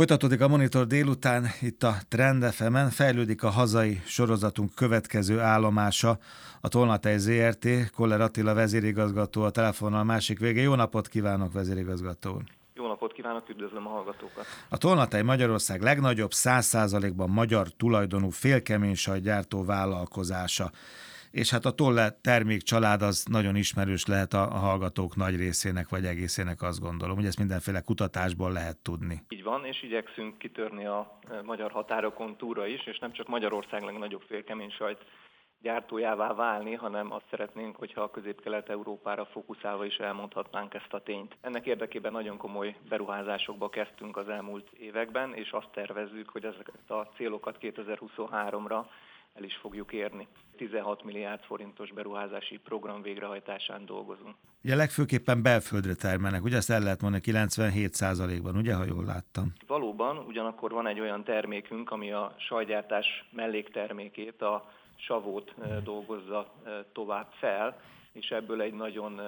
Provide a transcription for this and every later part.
Folytatódik a Monitor délután, itt a Trend fm fejlődik a hazai sorozatunk következő állomása, a Tolnatej ZRT, Koller Attila vezérigazgató a telefonnal másik vége. Jó napot kívánok, vezérigazgató Jó napot kívánok, üdvözlöm a hallgatókat! A Tolnatej Magyarország legnagyobb, 100%-ban magyar tulajdonú félkemény gyártó vállalkozása és hát a Tolle termék család az nagyon ismerős lehet a, a hallgatók nagy részének vagy egészének azt gondolom, hogy ezt mindenféle kutatásból lehet tudni. Így van, és igyekszünk kitörni a e, magyar határokon túra is, és nem csak Magyarország legnagyobb félkemény sajt gyártójává válni, hanem azt szeretnénk, hogyha a közép-kelet-európára fókuszálva is elmondhatnánk ezt a tényt. Ennek érdekében nagyon komoly beruházásokba kezdtünk az elmúlt években, és azt tervezzük, hogy ezeket a célokat 2023-ra el is fogjuk érni. 16 milliárd forintos beruházási program végrehajtásán dolgozunk. Ugye legfőképpen belföldre termelnek, ugye ezt el lehet mondani 97%-ban, ugye, ha jól láttam? Valóban, ugyanakkor van egy olyan termékünk, ami a sajgyártás melléktermékét, a savót dolgozza tovább fel, és ebből egy nagyon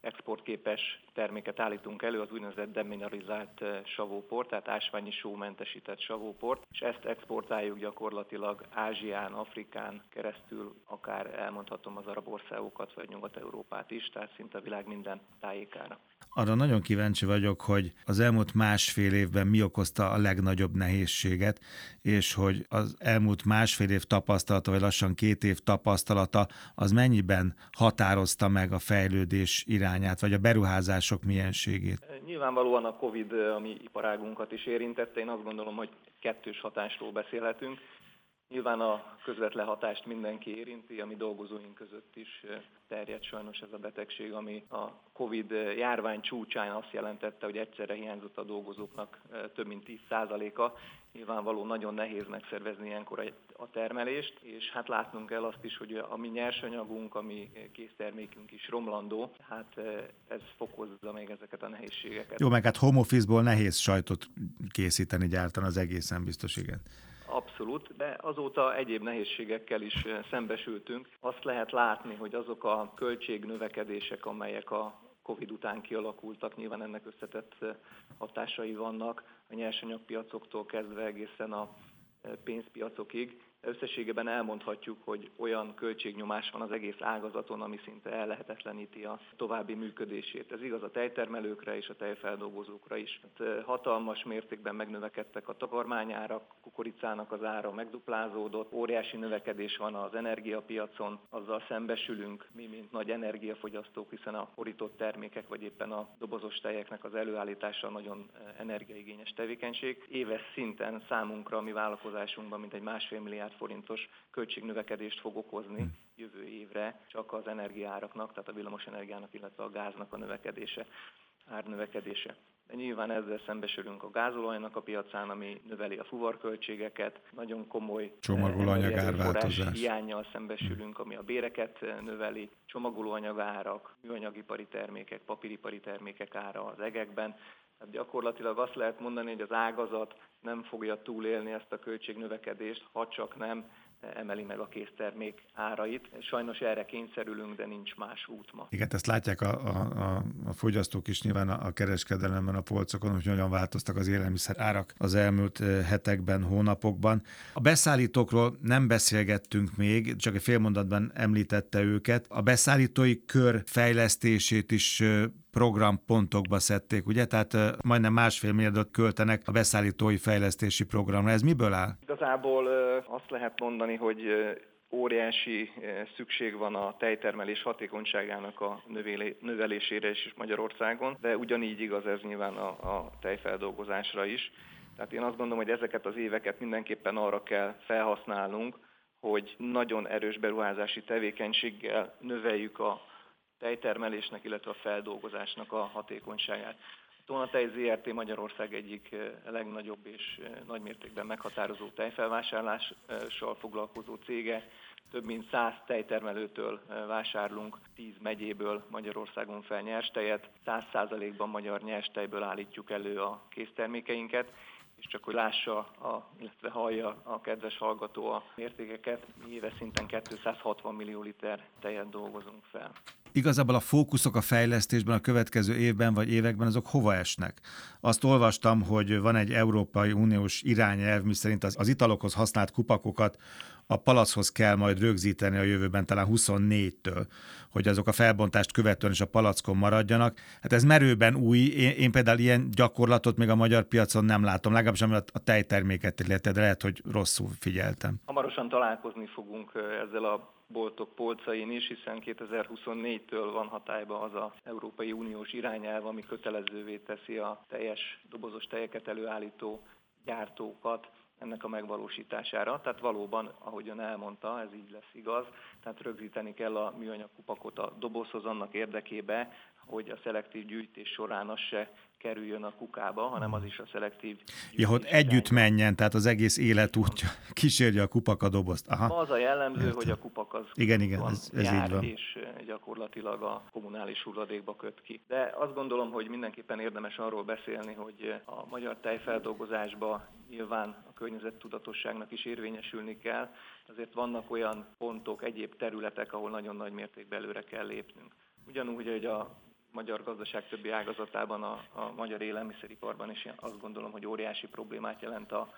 exportképes terméket állítunk elő, az úgynevezett demineralizált eh, savóport, tehát ásványi sómentesített savóport, és ezt exportáljuk gyakorlatilag Ázsián, Afrikán keresztül, akár elmondhatom az arab országokat, vagy Nyugat-Európát is, tehát szinte a világ minden tájékára. Arra nagyon kíváncsi vagyok, hogy az elmúlt másfél évben mi okozta a legnagyobb nehézséget, és hogy az elmúlt másfél év tapasztalata, vagy lassan két év tapasztalata, az mennyiben határozta meg a fejlődés irányát, vagy a beruházások mienségét? Nyilvánvalóan a Covid a mi iparágunkat is érintette. Én azt gondolom, hogy kettős hatásról beszélhetünk. Nyilván a közvetlen hatást mindenki érinti, ami dolgozóink között is terjed sajnos ez a betegség, ami a Covid járvány csúcsán azt jelentette, hogy egyszerre hiányzott a dolgozóknak több mint 10%-a. Nyilvánvaló nagyon nehéz megszervezni ilyenkor a termelést, és hát látnunk kell azt is, hogy a mi nyersanyagunk, a mi késztermékünk is romlandó, hát ez fokozza még ezeket a nehézségeket. Jó, meg hát home office-ból nehéz sajtot készíteni, gyártani az egészen biztos, igen. Abszolút, de azóta egyéb nehézségekkel is eh, szembesültünk. Azt lehet látni, hogy azok a költségnövekedések, amelyek a Covid után kialakultak, nyilván ennek összetett eh, hatásai vannak a nyersanyagpiacoktól kezdve egészen a eh, pénzpiacokig, Összességében elmondhatjuk, hogy olyan költségnyomás van az egész ágazaton, ami szinte ellehetetleníti a további működését. Ez igaz a tejtermelőkre és a tejfeldolgozókra is. Hát, hatalmas mértékben megnövekedtek a takarmányárak, kukoricának az ára megduplázódott, óriási növekedés van az energiapiacon, azzal szembesülünk mi, mint nagy energiafogyasztók, hiszen a borított termékek vagy éppen a dobozos tejeknek az előállítása nagyon energiaigényes tevékenység. Éves szinten számunkra, mi vállalkozásunkban, mint egy másfél milliárd milliárd forintos költségnövekedést fog okozni hm. jövő évre csak az energiáraknak, tehát a villamos energiának, illetve a gáznak a növekedése, árnövekedése. De nyilván ezzel szembesülünk a gázolajnak a piacán, ami növeli a fuvarköltségeket, nagyon komoly csomagolóanyag árváltozás. hiányjal szembesülünk, ami a béreket növeli, csomagolóanyag árak, műanyagipari termékek, papíripari termékek ára az egekben, tehát gyakorlatilag azt lehet mondani, hogy az ágazat nem fogja túlélni ezt a költségnövekedést, ha csak nem emeli meg a késztermék árait. Sajnos erre kényszerülünk, de nincs más út ma. Igen, ezt látják a, a, a fogyasztók is nyilván a, kereskedelemben, a polcokon, hogy hogyan változtak az élelmiszer árak az elmúlt hetekben, hónapokban. A beszállítókról nem beszélgettünk még, csak egy fél mondatban említette őket. A beszállítói kör fejlesztését is programpontokba szedték, ugye? Tehát majdnem másfél milliárdot költenek a beszállítói fejlesztési programra. Ez miből áll? Igazából azt lehet mondani, hogy óriási szükség van a tejtermelés hatékonyságának a növelésére is Magyarországon, de ugyanígy igaz ez nyilván a, a tejfeldolgozásra is. Tehát én azt gondolom, hogy ezeket az éveket mindenképpen arra kell felhasználnunk, hogy nagyon erős beruházási tevékenységgel növeljük a tejtermelésnek, illetve a feldolgozásnak a hatékonyságát. A Tónatej ZRT Magyarország egyik legnagyobb és nagymértékben meghatározó tejfelvásárlással foglalkozó cége. Több mint 100 tejtermelőtől vásárlunk 10 megyéből Magyarországon fel nyerstejet. 100%-ban magyar nyerstejből állítjuk elő a késztermékeinket és csak hogy lássa, a, illetve hallja a kedves hallgató a mértékeket, mi éves szinten 260 millió liter tejet dolgozunk fel. Igazából a fókuszok a fejlesztésben a következő évben vagy években azok hova esnek? Azt olvastam, hogy van egy Európai Uniós irányelv, miszerint az, az italokhoz használt kupakokat a palachoz kell majd rögzíteni a jövőben, talán 24-től, hogy azok a felbontást követően is a palackon maradjanak. Hát ez merőben új, én, én például ilyen gyakorlatot még a magyar piacon nem látom, legalábbis ami a tejterméket illeti, de lehet, hogy rosszul figyeltem. Hamarosan találkozni fogunk ezzel a boltok polcain is, hiszen 2024-től van hatályban az a Európai Uniós irányelv, ami kötelezővé teszi a teljes dobozos tejeket előállító gyártókat ennek a megvalósítására. Tehát valóban, ahogyan elmondta, ez így lesz igaz. Tehát rögzíteni kell a műanyag kupakot a dobozhoz annak érdekébe, hogy a szelektív gyűjtés során az se kerüljön a kukába, hanem az is a szelektív Ja, hogy együtt menjen, tehát az egész életútja kísérje a kupak a dobozt. Aha. Az a jellemző, Értem. hogy a kupak az igen, igen, ez, ez jár, így van. és gyakorlatilag a kommunális hulladékba köt ki. De azt gondolom, hogy mindenképpen érdemes arról beszélni, hogy a magyar tejfeldolgozásba nyilván a környezettudatosságnak is érvényesülni kell, azért vannak olyan pontok, egyéb területek, ahol nagyon nagy mértékben előre kell lépnünk. Ugyanúgy, hogy a magyar gazdaság többi ágazatában, a, a magyar élelmiszeriparban is azt gondolom, hogy óriási problémát jelent a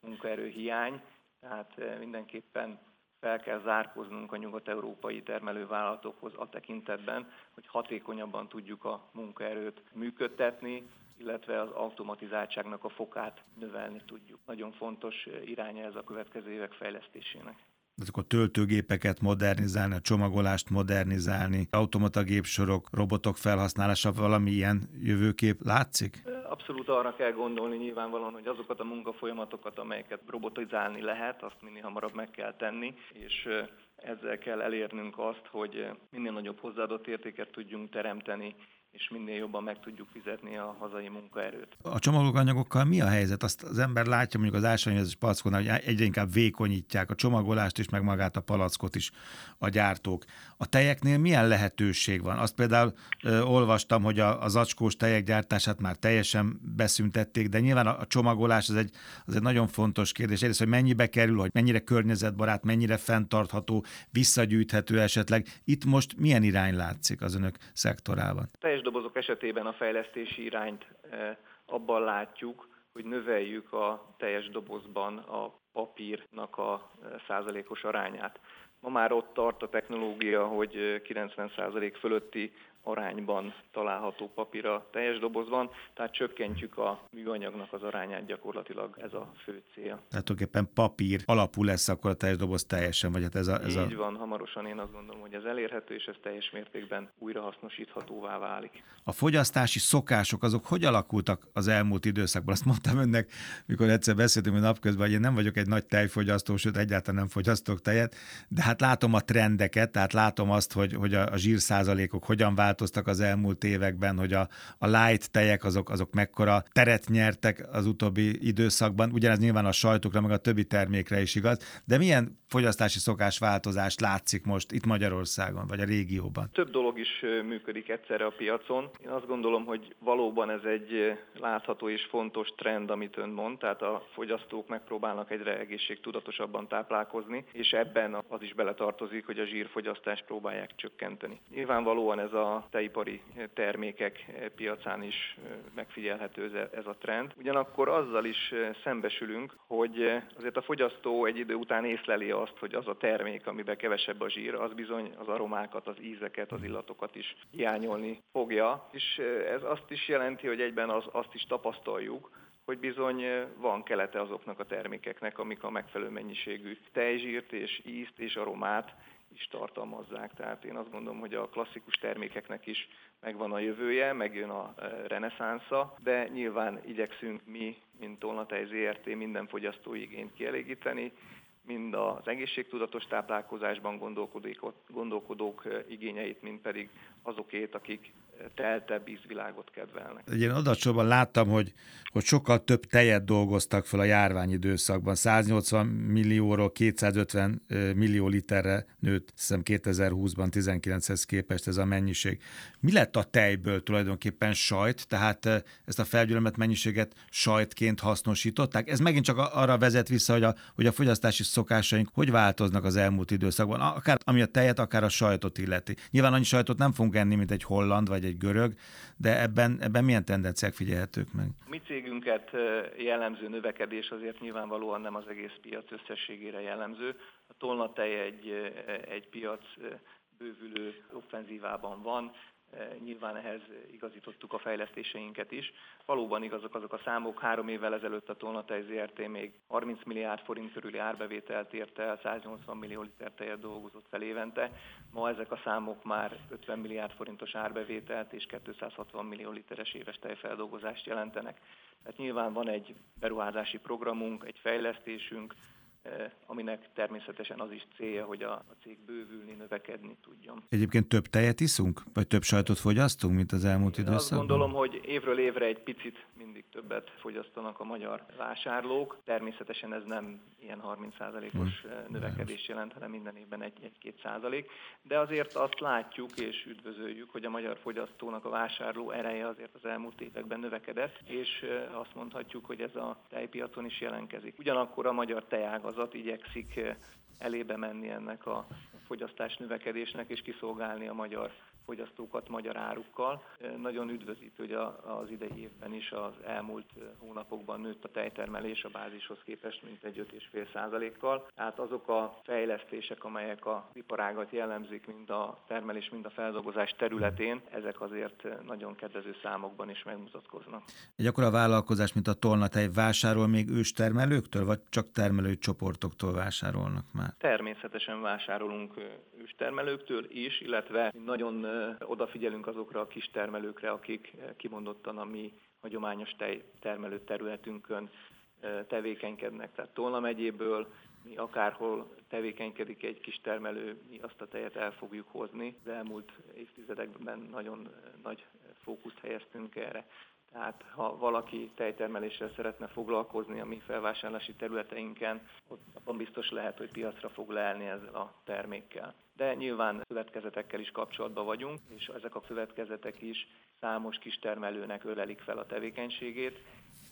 munkaerő hiány, tehát eh, mindenképpen fel kell zárkoznunk a nyugat-európai termelővállalatokhoz a tekintetben, hogy hatékonyabban tudjuk a munkaerőt működtetni, illetve az automatizáltságnak a fokát növelni tudjuk. Nagyon fontos iránya ez a következő évek fejlesztésének azok a töltőgépeket modernizálni, a csomagolást modernizálni, automata gépsorok, robotok felhasználása, valami ilyen jövőkép látszik? Abszolút arra kell gondolni nyilvánvalóan, hogy azokat a munkafolyamatokat, amelyeket robotizálni lehet, azt minél hamarabb meg kell tenni, és ezzel kell elérnünk azt, hogy minél nagyobb hozzáadott értéket tudjunk teremteni és minél jobban meg tudjuk fizetni a hazai munkaerőt. A csomagolanyagokkal mi a helyzet? Azt az ember látja mondjuk az ásványvizes palackoknál, hogy egyre inkább vékonyítják a csomagolást is, meg magát a palackot is a gyártók. A tejeknél milyen lehetőség van? Azt például ö, olvastam, hogy a, a zacskós tejek gyártását már teljesen beszüntették, de nyilván a, a csomagolás az egy, az egy nagyon fontos kérdés. Egyrészt, hogy mennyibe kerül, hogy mennyire környezetbarát, mennyire fenntartható, visszagyűjthető esetleg. Itt most milyen irány látszik az önök szektorában? Teljes dobozok esetében a fejlesztési irányt eh, abban látjuk, hogy növeljük a teljes dobozban a papírnak a eh, százalékos arányát. Ma már ott tart a technológia, hogy 90 eh, százalék fölötti arányban található papír a teljes dobozban, tehát csökkentjük a műanyagnak az arányát gyakorlatilag ez a fő cél. Tehát tulajdonképpen papír alapú lesz akkor a teljes doboz teljesen, vagy hát ez a... Ez Így a... van, hamarosan én azt gondolom, hogy ez elérhető, és ez teljes mértékben újrahasznosíthatóvá válik. A fogyasztási szokások azok hogy alakultak az elmúlt időszakban? Azt mondtam önnek, mikor egyszer beszéltünk a napközben, hogy én nem vagyok egy nagy tejfogyasztó, sőt egyáltalán nem fogyasztok tejet, de hát látom a trendeket, tehát látom azt, hogy, hogy a, a zsírszázalékok hogyan vált változtak az elmúlt években, hogy a, a light tejek azok, azok mekkora teret nyertek az utóbbi időszakban, ugyanez nyilván a sajtokra, meg a többi termékre is igaz, de milyen fogyasztási szokásváltozást látszik most itt Magyarországon, vagy a régióban? Több dolog is működik egyszerre a piacon. Én azt gondolom, hogy valóban ez egy látható és fontos trend, amit ön mond, tehát a fogyasztók megpróbálnak egyre egészségtudatosabban táplálkozni, és ebben az is beletartozik, hogy a zsírfogyasztást próbálják csökkenteni. Nyilvánvalóan ez a tejipari termékek piacán is megfigyelhető ez a trend. Ugyanakkor azzal is szembesülünk, hogy azért a fogyasztó egy idő után észleli azt, hogy az a termék, amiben kevesebb a zsír, az bizony az aromákat, az ízeket, az illatokat is hiányolni fogja. És ez azt is jelenti, hogy egyben az, azt is tapasztaljuk, hogy bizony van kelete azoknak a termékeknek, amik a megfelelő mennyiségű tejzsírt és ízt és aromát is tartalmazzák. Tehát én azt gondolom, hogy a klasszikus termékeknek is megvan a jövője, megjön a e, reneszánsza, de nyilván igyekszünk mi, mint Tolnatej ZRT minden fogyasztói igényt kielégíteni, mind az egészségtudatos táplálkozásban gondolkodók, gondolkodók igényeit, mind pedig azokét, akik teltebb ízvilágot kedvelnek. Egy ilyen adatsorban láttam, hogy, hogy sokkal több tejet dolgoztak fel a járvány időszakban. 180 millióról 250 millió literre nőtt, hiszem 2020-ban 19-hez képest ez a mennyiség. Mi lett a tejből tulajdonképpen sajt, tehát ezt a felgyülemet mennyiséget sajtként hasznosították? Ez megint csak arra vezet vissza, hogy a, hogy a fogyasztási szokásaink hogy változnak az elmúlt időszakban, akár ami a tejet, akár a sajtot illeti. Nyilván annyi sajtot nem fogunk enni, mint egy holland vagy egy görög, de ebben, ebben milyen tendenciák figyelhetők meg? Mi cégünket jellemző növekedés azért nyilvánvalóan nem az egész piac összességére jellemző. A tolnatej egy, egy piac bővülő offenzívában van, nyilván ehhez igazítottuk a fejlesztéseinket is. Valóban igazak azok a számok, három évvel ezelőtt a Tolnatej ZRT még 30 milliárd forint körüli árbevételt ért el, 180 millió liter tejet dolgozott fel évente. Ma ezek a számok már 50 milliárd forintos árbevételt és 260 millió literes éves tejfeldolgozást jelentenek. Tehát nyilván van egy beruházási programunk, egy fejlesztésünk, Eh, aminek természetesen az is célja, hogy a, a cég bővülni, növekedni tudjon. Egyébként több tejet iszunk, vagy több sajtot fogyasztunk, mint az elmúlt Én időszakban? Azt gondolom, hogy évről évre egy picit mindig többet fogyasztanak a magyar vásárlók. Természetesen ez nem ilyen 30%-os hmm. Eh, növekedés jelent, hanem minden évben egy-két százalék. De azért azt látjuk és üdvözöljük, hogy a magyar fogyasztónak a vásárló ereje azért az elmúlt években növekedett, és eh, azt mondhatjuk, hogy ez a tejpiacon is jelentkezik. Ugyanakkor a magyar tejágazat igyekszik eh, elébe menni ennek a fogyasztás növekedésnek és kiszolgálni a magyar fogyasztókat magyar árukkal. Nagyon üdvözítő, hogy az idei évben is az elmúlt hónapokban nőtt a tejtermelés a bázishoz képest mintegy 5,5 százalékkal. Tehát azok a fejlesztések, amelyek a iparágat jellemzik, mind a termelés, mind a feldolgozás területén, ezek azért nagyon kedvező számokban is megmutatkoznak. Egy akkora vállalkozás, mint a Tolnatej vásárol még őstermelőktől, vagy csak termelői csoportoktól vásárolnak már? Természetesen vásárolunk őstermelőktől is, illetve nagyon odafigyelünk azokra a kis termelőkre, akik kimondottan a mi hagyományos tejtermelő területünkön tevékenykednek. Tehát Tolna megyéből mi akárhol tevékenykedik egy kis termelő, mi azt a tejet el fogjuk hozni. Az elmúlt évtizedekben nagyon nagy fókuszt helyeztünk erre. Tehát ha valaki tejtermeléssel szeretne foglalkozni a mi felvásárlási területeinken, ott abban biztos lehet, hogy piacra fog leelni ezzel a termékkel. De nyilván szövetkezetekkel is kapcsolatban vagyunk, és ezek a szövetkezetek is számos kistermelőnek ölelik fel a tevékenységét,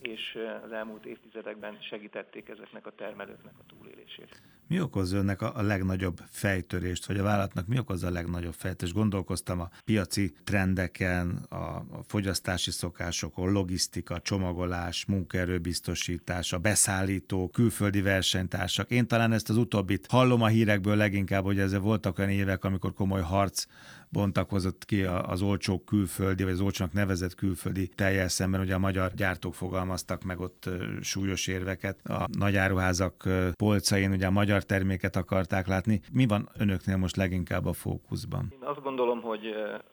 és az elmúlt évtizedekben segítették ezeknek a termelőknek a túlélését. Mi okozza önnek a, legnagyobb fejtörést, vagy a vállalatnak mi okozza a legnagyobb fejtörést? Gondolkoztam a piaci trendeken, a, fogyasztási szokásokon, logisztika, csomagolás, munkaerőbiztosítás, a beszállító, külföldi versenytársak. Én talán ezt az utóbbit hallom a hírekből leginkább, hogy ezzel voltak olyan évek, amikor komoly harc bontakozott ki az olcsó külföldi, vagy az olcsónak nevezett külföldi teljel szemben, ugye a magyar gyártók fogalmaztak meg ott súlyos érveket. A nagyáruházak polcain ugye a magyar terméket akarták látni. Mi van önöknél most leginkább a fókuszban? Én azt gondolom, hogy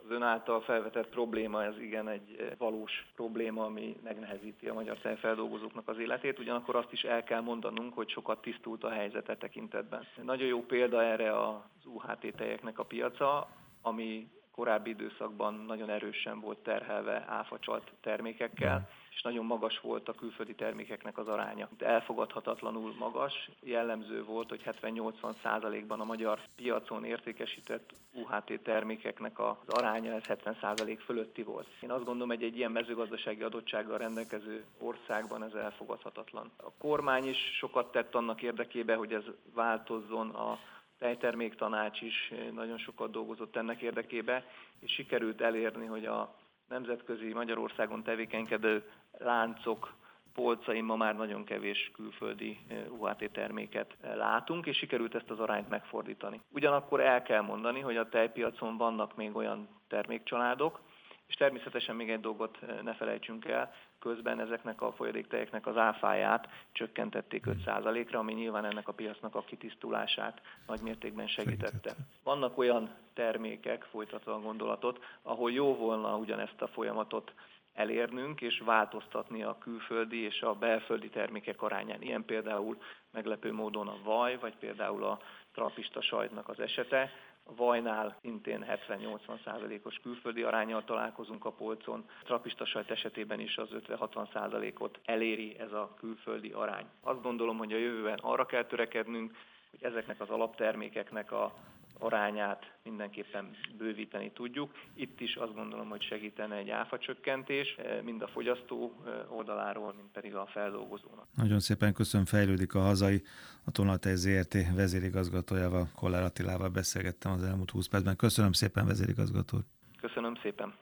az ön által felvetett probléma, ez igen egy valós probléma, ami megnehezíti a magyar tejfeldolgozóknak az életét. Ugyanakkor azt is el kell mondanunk, hogy sokat tisztult a helyzete tekintetben. Nagyon jó példa erre az UHT tejeknek a piaca, ami korábbi időszakban nagyon erősen volt terhelve áfacsalt termékekkel, és nagyon magas volt a külföldi termékeknek az aránya. De elfogadhatatlanul magas, jellemző volt, hogy 70-80 százalékban a magyar piacon értékesített UHT termékeknek az aránya ez 70 százalék fölötti volt. Én azt gondolom, hogy egy ilyen mezőgazdasági adottsággal rendelkező országban ez elfogadhatatlan. A kormány is sokat tett annak érdekében, hogy ez változzon a tejtermék tanács is nagyon sokat dolgozott ennek érdekébe, és sikerült elérni, hogy a nemzetközi Magyarországon tevékenykedő láncok polcain ma már nagyon kevés külföldi UHT terméket látunk, és sikerült ezt az arányt megfordítani. Ugyanakkor el kell mondani, hogy a tejpiacon vannak még olyan termékcsaládok, és természetesen még egy dolgot ne felejtsünk el, közben ezeknek a folyadéktejeknek az áfáját csökkentették 5%-ra, ami nyilván ennek a piacnak a kitisztulását nagy mértékben segítette. Vannak olyan termékek, folytatva a gondolatot, ahol jó volna ugyanezt a folyamatot elérnünk és változtatni a külföldi és a belföldi termékek arányán. Ilyen például meglepő módon a vaj, vagy például a trapista sajtnak az esete, A vajnál szintén 70-80 százalékos külföldi arányal találkozunk a polcon. A trapista sajt esetében is az 50-60 százalékot eléri ez a külföldi arány. Azt gondolom, hogy a jövőben arra kell törekednünk, hogy ezeknek az alaptermékeknek a arányát mindenképpen bővíteni tudjuk. Itt is azt gondolom, hogy segítene egy áfa csökkentés, eh, mind a fogyasztó eh, oldaláról, mind pedig a feldolgozónak. Nagyon szépen köszönöm, fejlődik a hazai. A Tonaltej ZRT vezérigazgatójával, Kollár Attilával beszélgettem az elmúlt 20 percben. Köszönöm szépen, vezérigazgató. Köszönöm szépen.